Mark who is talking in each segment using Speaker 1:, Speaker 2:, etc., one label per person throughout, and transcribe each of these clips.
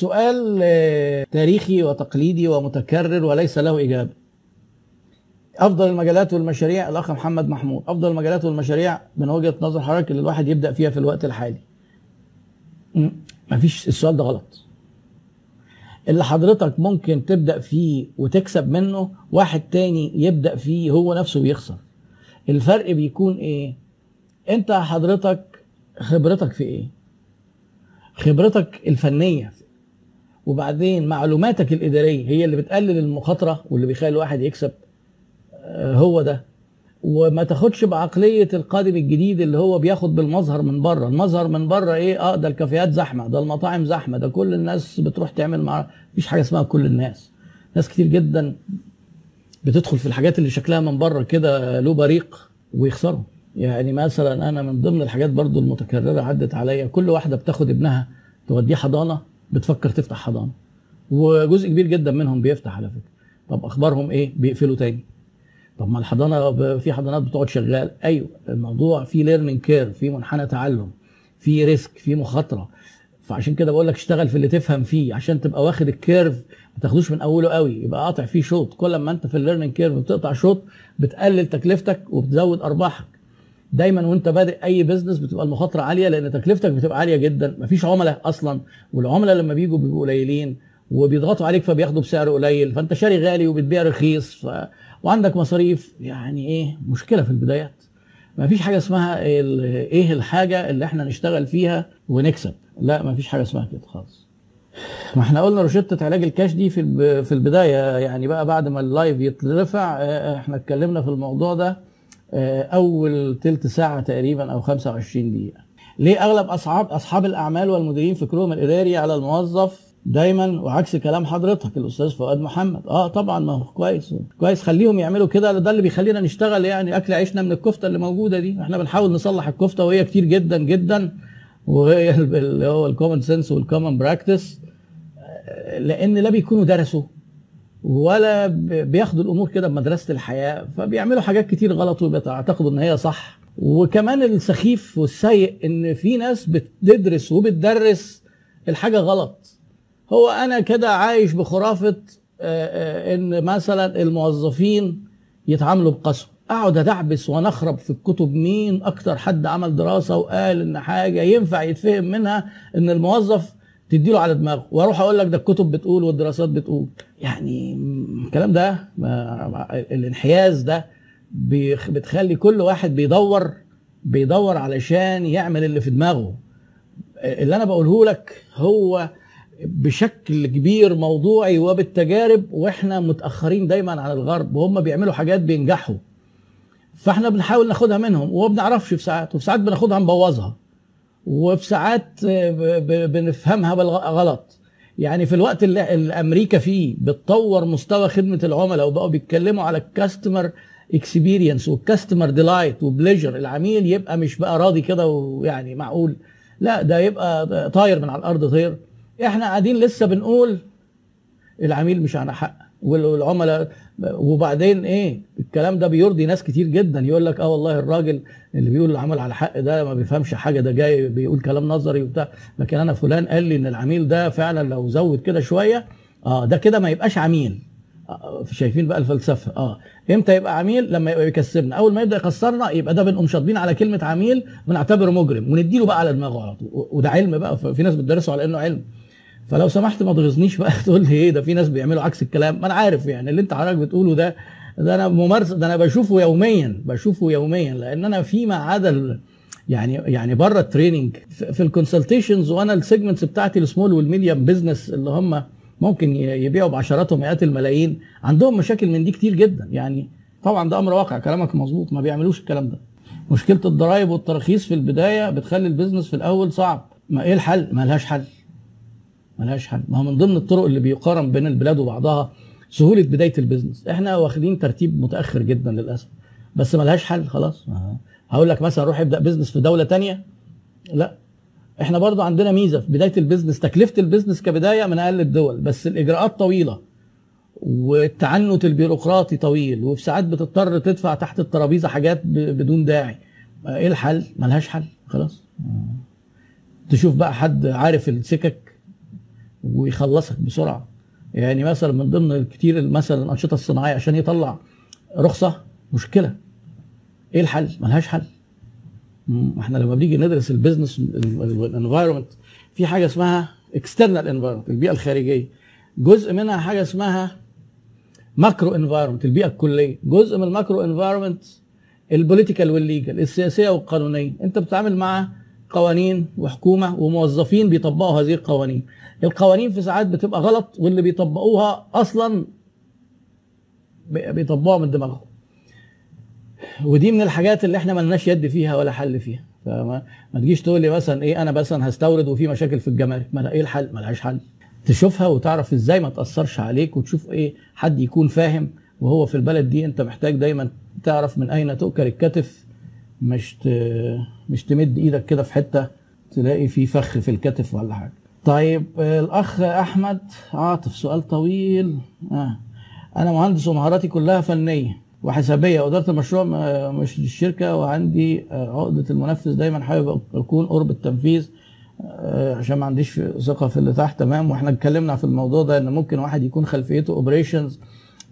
Speaker 1: سؤال آه، تاريخي وتقليدي ومتكرر وليس له إجابة. أفضل المجالات والمشاريع الأخ محمد محمود. أفضل المجالات والمشاريع من وجهة نظر حضرتك اللي الواحد يبدأ فيها في الوقت الحالي. مفيش السؤال ده غلط. اللي حضرتك ممكن تبدأ فيه وتكسب منه واحد تاني يبدأ فيه هو نفسه بيخسر. الفرق بيكون إيه؟ أنت حضرتك خبرتك في إيه؟ خبرتك الفنية وبعدين معلوماتك الإدارية هي اللي بتقلل المخاطرة واللي بيخلي الواحد يكسب آه، هو ده. وما تاخدش بعقلية القادم الجديد اللي هو بياخد بالمظهر من بره. المظهر من بره إيه؟ آه ده الكافيهات زحمة ده المطاعم زحمة ده كل الناس بتروح تعمل مع مفيش حاجة اسمها كل الناس. ناس كتير جدا بتدخل في الحاجات اللي شكلها من بره كده له بريق ويخسروا. يعني مثلا أنا من ضمن الحاجات برضو المتكررة عدت عليا كل واحدة بتاخد ابنها توديه حضانة بتفكر تفتح حضانة. وجزء كبير جدا منهم بيفتح على فكرة. طب أخبارهم إيه؟ بيقفلوا تاني. طب ما الحضانة في حضانات بتقعد شغال. أيوه الموضوع في learning curve في منحنى تعلم في risk في مخاطرة. فعشان كده بقول لك اشتغل في اللي تفهم فيه. عشان تبقى واخد ال curve ما تاخدوش من أوله قوي. يبقى قاطع فيه شوط كل ما أنت في ال learning curve بتقطع شوط بتقلل تكلفتك وبتزود أرباحك. دايما وأنت بادئ أي business بتبقى المخاطرة عالية لأن تكلفتك بتبقى عالية جدا. مفيش عملاء أصلا والعملاء لما بيجوا بيبقوا قليلين وبيضغطوا عليك فبياخدوا بسعر قليل. فأنت شاري غالي وبتبيع رخيص ف... وعندك مصاريف يعني إيه؟ مشكلة في البدايات. مفيش حاجة اسمها. إيه الحاجة اللي إحنا نشتغل فيها ونكسب. لا مفيش حاجة اسمها كده خالص. ما إحنا قلنا روشتة علاج الكاش دي في في البداية يعني بقى بعد ما ال life يترفع إحنا اتكلمنا في الموضوع ده. أول تلت ساعة تقريبا أو 25 دقيقة. ليه أغلب اصحاب أصحاب الأعمال والمديرين فكرهم الإداري على الموظف دايما وعكس كلام حضرتك الأستاذ فؤاد محمد؟ آه طبعا ما هو كويس. كويس خليهم يعملوا كده. ده اللي بيخلينا نشتغل يعني أكل عيشنا من الكفتة اللي موجودة دي. إحنا بنحاول نصلح الكفتة وهي كتير جدا جدا. وهي اللي هو ال common sense وال common practice لأن لا بيكونوا درسوا. ولا بياخدوا الأمور كده بمدرسة الحياة فبيعملوا حاجات كتير غلط وبيعتقدوا إن هي صح. وكمان السخيف والسيء إن في ناس بتدرس وبتدرس الحاجة غلط. هو أنا كده عايش بخرافة إن مثلا الموظفين يتعاملوا بقسوة. أقعد أدعبس ونخرب في الكتب مين أكتر حد عمل دراسة وقال إن حاجة ينفع يتفهم منها إن الموظف تديله على دماغه. وأروح أقول لك ده الكتب بتقول والدراسات بتقول. يعني الكلام ده الانحياز ده بتخلي كل واحد بيدور بيدور علشان يعمل اللي في دماغه. اللي أنا بقوله لك هو بشكل كبير موضوعي وبالتجارب وإحنا متأخرين دايما عن الغرب وهم بيعملوا حاجات بينجحوا. فإحنا بنحاول ناخدها منهم وما بنعرفش في ساعات وفي ساعات بناخدها نبوظها. وفي ساعات ب- بنفهمها بالغلط يعني في الوقت اللي اللي أمريكا فيه بتطور مستوى خدمة العملاء وبقوا بيتكلموا على ال customer experience وال customer delight و pleasure العميل يبقى مش بقى راضي كده ويعني معقول. لا ده يبقى طاير من على الأرض طير. إحنا قاعدين لسه بنقول العميل مش على حق. والعملاء وبعدين إيه الكلام ده بيرضي ناس كتير جدا. يقول لك آه والله الراجل اللي بيقول العمل على حق ده ما بيفهمش حاجة ده جاي بيقول كلام نظري وبتاع. لكن أنا فلان قال لي إن العميل ده فعلا لو زود كده شوية آه ده كده ما يبقاش عميل. آه شايفين بقى الفلسفة. آه إمتى يبقى عميل؟ لما يبقى بيكسبنا. أول ما يبدأ يخسرنا يبقى ده بنقوم شاطبين على كلمة عميل بنعتبره مجرم ونديله بقى على دماغه على طول. وده علم بقى في ناس بتدرسه على إنه علم. فلو سمحت ما تغيظنيش بقى تقول لي إيه ده في ناس بيعملوا عكس الكلام. ما أنا عارف يعني اللي أنت حضرتك بتقوله ده ده أنا ممارسه ده أنا بشوفه يوميا بشوفه يوميا لأن أنا فيما عدا يعني يعني بره التريننج في الكونسلتيشنز وأنا السيجمنتس بتاعتي السمول والميديم بزنس اللي هم ممكن يبيعوا بعشرات ومئات الملايين. عندهم مشاكل من دي كتير جدا. يعني طبعا ده أمر واقع كلامك مظبوط ما بيعملوش الكلام ده. مشكلة الضرائب والتراخيص في البداية بتخلي ال business في الأول صعب. ما إيه الحل؟ ما لهاش حل. ملهاش حل. ما هو من ضمن الطرق اللي بيقارن بين البلاد وبعضها سهولة بداية ال business. إحنا واخدين ترتيب متأخر جدا للأسف. بس ملهاش حل خلاص. هقول لك مثلا روح ابدأ business في دولة تانية. لا. إحنا برضو عندنا ميزة في بداية ال business. تكلفة ال business كبداية من أقل الدول. بس الإجراءات طويلة. والتعنت البيروقراطي طويل. وفي ساعات بتضطر تدفع تحت الترابيزة حاجات بدون داعي. إيه الحل؟ ملهاش حل خلاص. تشوف بقى حد عارف السكك. ويخلصك بسرعة. يعني مثلا من ضمن الكتير مثلا الأنشطة الصناعية عشان يطلع رخصة مشكلة. إيه الحل؟ ملهاش حل. إحنا لما بنيجي ندرس ال business ال environment في حاجة اسمها external environment البيئة الخارجية. جزء منها حاجة اسمها macro environment البيئة الكلية. جزء من ال macro environment ال political وال legal السياسية والقانونية. أنت بتتعامل مع قوانين وحكومة وموظفين بيطبقوا هذه القوانين. القوانين في ساعات بتبقى غلط واللي بيطبقوها أصلا بي- بيطبقوها من دماغهم. ودي من الحاجات اللي إحنا ملناش يد فيها ولا حل فيها. فما ما تجيش تقول لي مثلا إيه أنا مثلا هستورد وفي مشاكل في الجمارك. ما إيه الحل؟ ملهاش حل. تشوفها وتعرف إزاي ما تأثرش عليك وتشوف إيه حد يكون فاهم. وهو في البلد دي أنت محتاج دايما تعرف من أين تؤكل الكتف مش. مش تمد إيدك كده في حتة تلاقي في فخ في الكتف ولا حاجة. طيب آه، الأخ أحمد عاطف سؤال طويل. آه. أنا مهندس ومهاراتي كلها فنية وحسابية. وإدارة المشروع م- مش الشركة وعندي آه، عقدة المنفذ دايما حابب اكون قرب التنفيذ. آه، عشان ما عنديش ثقة في اللي تحت تمام. وإحنا اتكلمنا في الموضوع ده إن ممكن واحد يكون خلفيته اوبريشنز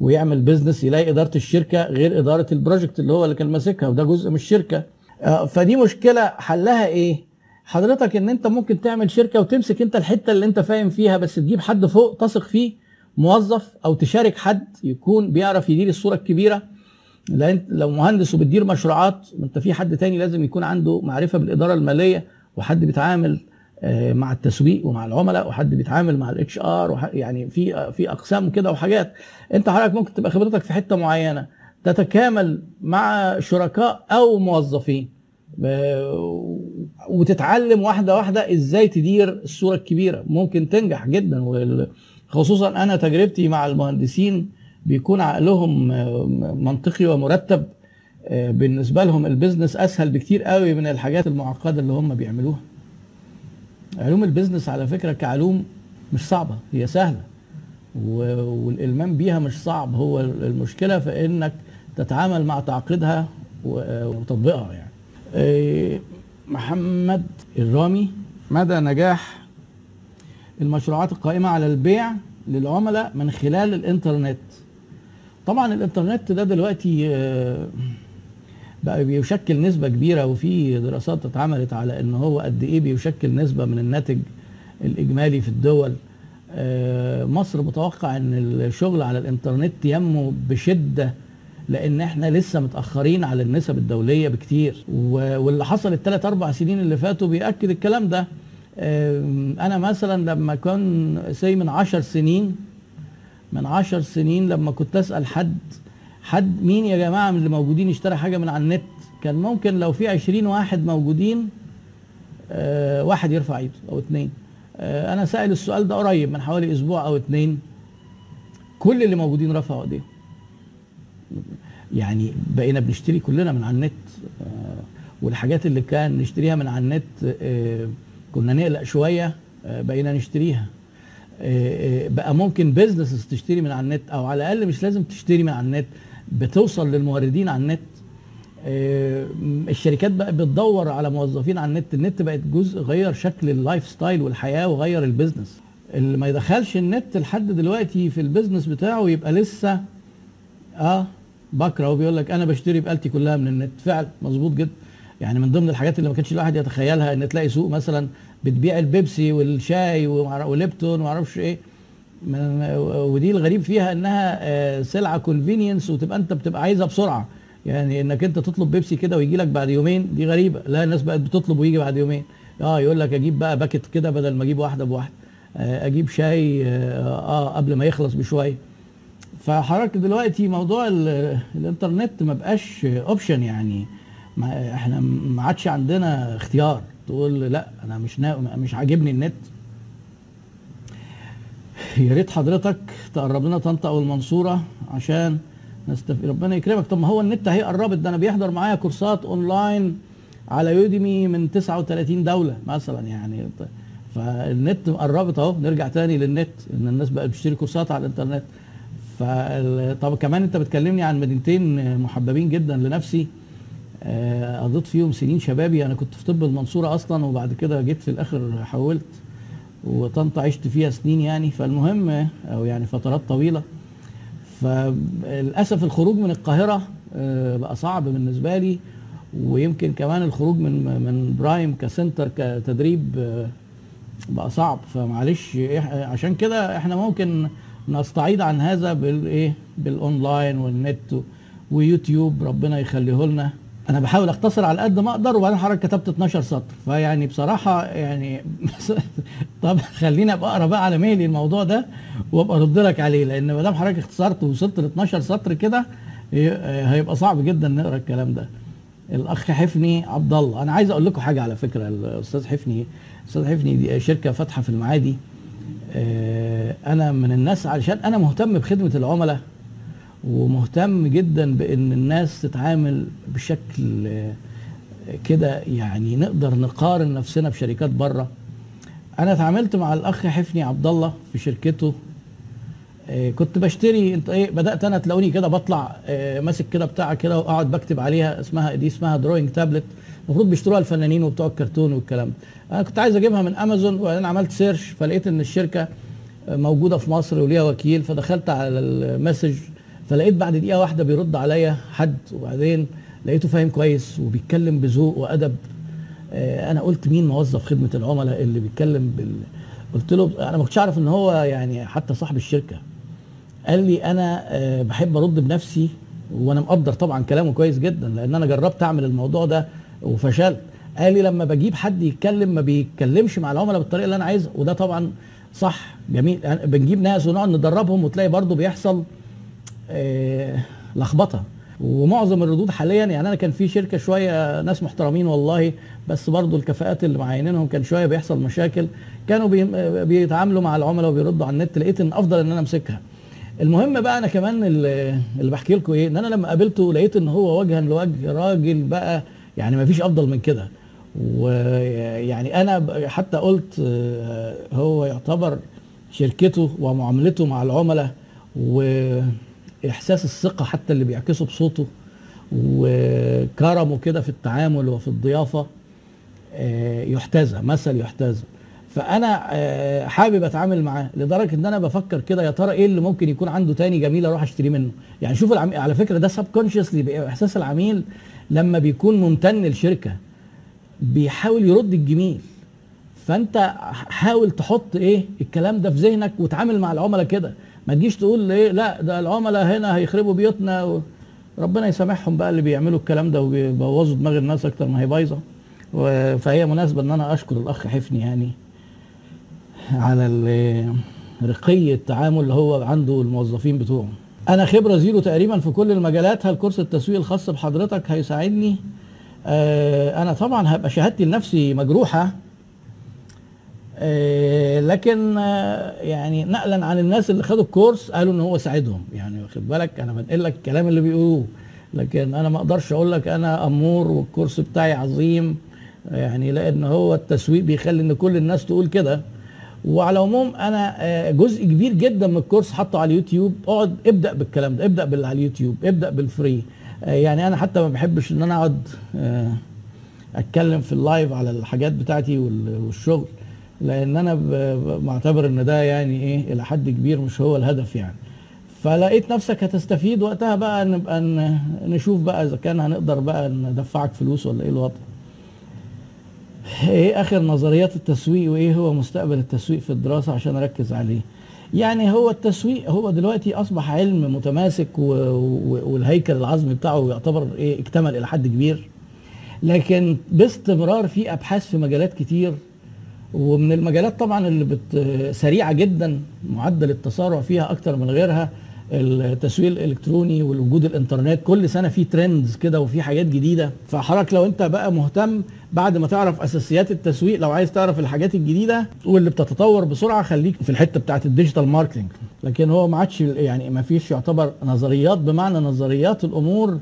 Speaker 1: ويعمل business يلاقي إدارة الشركة غير إدارة ال project اللي هو اللي كان ماسكها وده جزء من الشركة آه، فدي مشكلة حلها إيه؟ حضرتك إن أنت ممكن تعمل شركة وتمسك أنت الحتة اللي أنت فاهم فيها بس تجيب حد فوق تثق فيه موظف أو تشارك حد يكون بيعرف يدير الصورة الكبيرة لأن لو مهندس وبتدير مشروعات أنت في حد تاني لازم يكون عنده معرفة بالإدارة المالية وحد بيتعامل مع التسويق ومع العملاء وحد بيتعامل مع ال HR يعني في في أقسام كده وحاجات. أنت حضرتك ممكن تبقى خبرتك في حتة معينة تتكامل مع شركاء أو موظفين ب- وتتعلم واحدة واحدة إزاي تدير الصورة الكبيرة. ممكن تنجح جدا خصوصا أنا تجربتي مع المهندسين بيكون عقلهم آه، منطقي ومرتب آه، بالنسبة لهم ال business أسهل بكتير قوي من الحاجات المعقدة اللي هم بيعملوها. علوم ال business على فكرة كعلوم مش صعبة هي سهلة. والإلمام بيها مش صعب. هو المشكلة في إنك تتعامل مع تعقيدها وتطبيقها يعني. إيه، محمد الرامي مدى نجاح المشروعات القائمة على البيع للعملاء من خلال الإنترنت؟ طبعا الإنترنت ده دلوقتي آه، بقى بيشكل نسبة كبيرة وفي دراسات اتعملت على إن هو قد إيه بيشكل نسبة من الناتج الإجمالي في الدول. آه، مصر متوقع إن الشغل على الإنترنت ينمو بشدة لأن إحنا لسه متأخرين على النسب الدولية بكتير. واللي حصل الثلاث أربع سنين اللي فاتوا بيأكد الكلام ده. آم، أنا مثلا لما كان سي من عشر سنين من عشر سنين لما كنت أسأل حد حد مين يا جماعة من اللي موجودين اشترى حاجة من على النت؟ كان ممكن لو في عشرين واحد موجودين آه، واحد يرفع ايده أو اتنين. آه، أنا سائل السؤال ده قريب من حوالي أسبوع أو اتنين. كل اللي موجودين رفعوا ايديهم. يعني بقينا بنشتري كلنا من على النت. آه، والحاجات اللي كان نشتريها من على النت آه، كنا نقلق شوية آه، بقينا نشتريها. آه، آه، بقى ممكن بيزنس تشتري من على النت أو على الأقل مش لازم تشتري من على النت. بتوصل للموردين على النت. آه، الشركات بقى بتدور على موظفين على النت. النت بقت جزء غير شكل ال lifestyle والحياة وغير ال business. اللي ما يدخلش النت لحد دلوقتي في ال business بتاعه يبقى لسه آه بكره. وبيقول لك أنا بشتري بقالتي كلها من النت. فعلا مظبوط جدا. يعني من ضمن الحاجات اللي ما كانش الواحد يتخيلها إن تلاقي سوق مثلا بتبيع البيبسي والشاي وليبتون وما أعرفش إيه. ودي الغريب فيها انها آه، سلعة convenience وتبقى انت بتبقى عايزها بسرعة. يعني انك انت تطلب بيبسي كده ويجي لك بعد يومين دي غريبة. لا الناس بقت بتطلب ويجي بعد يومين. آه يقول لك أجيب بقى packet كده بدل ما أجيب واحدة بواحدة. آه، أجيب شاي آه آه، قبل ما يخلص بشوية. فحضرتك دلوقتي موضوع ال- الانترنت ما بقاش option يعني. إحنا ما عادش عندنا اختيار. تقول لا أنا مش. مش عاجبني النت. يا ريت حضرتك تقرب لنا طنطا أو المنصوره عشان نستف... ربنا يكرمك. طب ما هو النت اهي قربت ده أنا بيحضر معايا كورسات اونلاين على Udemy من 39 دولة مثلا يعني. فالنت قربت اهو. نرجع تاني للنت إن الناس بقت بتشتري كورسات على الإنترنت. طب كمان انت بتكلمني عن مدينتين محببين جدا لنفسي. آه، قضيت فيهم سنين شبابي. أنا كنت في طب المنصورة أصلا وبعد كده جيت في الآخر حولت. وطنطا عشت فيها سنين يعني. فالمهم أو يعني فترات طويلة. فللأسف الخروج من القاهرة آه، بقى صعب بالنسبة لي. ويمكن كمان الخروج من من Prime ك center كتدريب آه، بقى صعب. فمعلش عشان كده إحنا ممكن نستعيض عن هذا بالايه بالأونلاين والنت ويوتيوب. ربنا يخليه لنا أنا بحاول أختصر على قد ما أقدر وبعدين حضرتك كتبت 12 سطر. فيعني بصراحة يعني طب خليني أبقى أقرأ بقى على ميلي الموضوع ده وأبقى أرد لك عليه. لأن ما دام حضرتك اختصرت ووصلت ل 12 سطر كده هيبقى صعب جدا نقرا الكلام ده. الأخ حفني عبد الله أنا عايز أقول لكم حاجة على فكرة الأستاذ حفني الأستاذ حفني دي شركة فاتحة في المعادي. آه، أنا من الناس علشان أنا مهتم بخدمة العملاء. ومهتم جدا بإن الناس تتعامل بشكل كده يعني نقدر نقارن نفسنا بشركات بره. أنا اتعاملت مع الأخ حفني عبد الله في شركته. آه، كنت بشتري انت إيه بدأت أنا تلاقوني كده بطلع آه، ماسك كده بتاعه كده وأقعد بكتب عليها اسمها دي اسمها drawing tablet المفروض بيشتروها الفنانين وبتوع الكرتون والكلام. أنا كنت عايز أجيبها من امازون وبعدين عملت search فلقيت إن الشركة موجودة في مصر وليها وكيل فدخلت على ال message فلقيت بعد دقيقة واحدة بيرد عليا حد وبعدين لقيته فاهم كويس وبيتكلم بذوق وأدب. آه، أنا قلت مين موظف خدمة العملاء اللي بيتكلم بال؟ قلت له أنا ما كنتش اعرف إن هو يعني حتى صاحب الشركة. قال لي أنا آه، بحب أرد بنفسي وأنا مقدر طبعا كلامه كويس جدا لأن أنا جربت أعمل الموضوع ده وفشلت. قال لي لما بجيب حد يتكلم ما بيتكلمش مع العملاء بالطريقة اللي أنا عايزها. وده طبعا صح جميل. يعني بنجيب ناس ونقعد ندربهم وتلاقي برضه بيحصل. لخبطة. ومعظم الردود حاليا يعني أنا كان في شركة شوية ناس محترمين والله بس برضو الكفاءات اللي معينينهم كان شوية بيحصل مشاكل. كانوا بيتعاملوا مع العملاء وبيردوا على النت لقيت إن أفضل إن أنا أمسكها. المهم بقى أنا كمان اللي بحكي لكم إيه إن أنا لما قابلته لقيت إن هو وجها لوجه راجل بقى يعني ما فيش أفضل من كده. ويعني أنا حتى قلت آه، هو يعتبر شركته ومعاملته مع العملاء و إحساس الثقة حتى اللي بيعكسه بصوته وكرمه كده في التعامل وفي الضيافة آه، يحتذى مثل يحتذى. فأنا آه، حابب أتعامل معاه لدرجة إن أنا بفكر كده يا ترى إيه اللي ممكن يكون عنده تاني جميل أروح أشتري منه؟ يعني شوف العميل على فكرة ده سب كونشسلي إحساس العميل لما بيكون ممتن للشركة بيحاول يرد الجميل. فأنت حاول تحط إيه الكلام ده في ذهنك وتعامل مع العملاء كده. ما تجيش تقول إيه؟ لا ده العملاء هنا هيخربوا بيوتنا و... ربنا يسامحهم بقى اللي بيعملوا الكلام ده وبيبوظوا دماغ الناس أكتر ما هي بايظة. فهي مناسبة إن أنا أشكر الأخ حفني يعني على رقي التعامل اللي هو عنده الموظفين بتوعه. أنا خبرة زيرو تقريبا في كل المجالات هل كورس التسويق الخاص بحضرتك هيساعدني؟ آه أنا طبعا هبقى شهادتي لنفسي مجروحة. لكن آه، يعني نقلا عن الناس اللي خدوا الكورس قالوا إن هو ساعدهم. يعني واخد بالك؟ أنا بنقل لك الكلام اللي بيقولوه لكن أنا ما أقدرش أقول لك أنا أمور والكورس بتاعي عظيم. يعني لأن هو التسويق بيخلي إن كل الناس تقول كده. وعلى العموم أنا آه، جزء كبير جدا من الكورس حطه على اليوتيوب. اقعد ابدأ بالكلام ده ابدأ باللي على اليوتيوب ابدأ بال free يعني أنا حتى ما بحبش إن أنا أقعد أتكلم في اللايف على الحاجات بتاعتي والشغل. لأن أنا معتبر ان ده يعني إيه إلى حد كبير مش هو الهدف يعني. فلقيت نفسك هتستفيد وقتها بقى نبقى نشوف بقى إذا كان هنقدر بقى ندفعك فلوس ولا إيه الوضع. إيه آخر نظريات التسويق وإيه هو مستقبل التسويق في الدراسة عشان أركز عليه؟ يعني هو التسويق هو دلوقتي أصبح علم متماسك والهيكل العظمي بتاعه يعتبر إيه اكتمل إلى حد كبير. لكن باستمرار في أبحاث في مجالات كتير ومن المجالات طبعا اللي بت سريعة جدا معدل التسارع فيها أكتر من غيرها التسويق الإلكتروني والوجود الإنترنت. كل سنة في trends كده وفي حاجات جديدة. فحضرتك لو أنت بقى مهتم بعد ما تعرف أساسيات التسويق لو عايز تعرف الحاجات الجديدة واللي بتتطور بسرعة خليك في الحتة بتاعت ال digital marketing لكن هو ما عادش يعني ما فيش يعتبر نظريات. بمعنى نظريات الأمور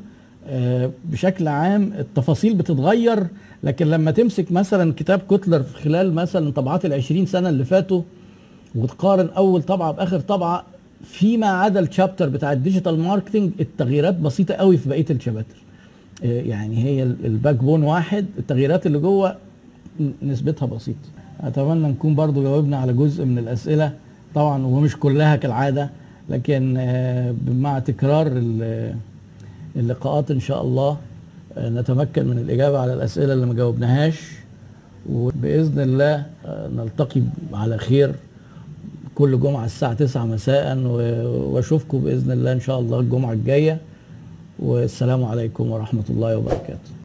Speaker 1: آه، بشكل عام التفاصيل بتتغير. لكن لما تمسك مثلا كتاب كوتلر في خلال مثلا طبعات ال سنة اللي فاتوا وتقارن أول طبعة بآخر طبعة فيما عدا ال chapter بتاع ال digital marketing التغييرات بسيطة قوي في بقية الشباتر. آه، يعني هي ال backbone واحد التغييرات اللي جوه نسبتها بسيطة. أتمنى نكون برضو جاوبنا على جزء من الأسئلة طبعا ومش كلها كالعادة لكن آه، مع تكرار ال- اللقاءات إن شاء الله. آه، نتمكن من الإجابة على الأسئلة اللي ما جاوبناهاش وبإذن الله آه، نلتقي على خير كل جمعة الساعة 9 مساء و- وأشوفكم بإذن الله إن شاء الله الجمعة الجاية. والسلام عليكم ورحمة الله وبركاته.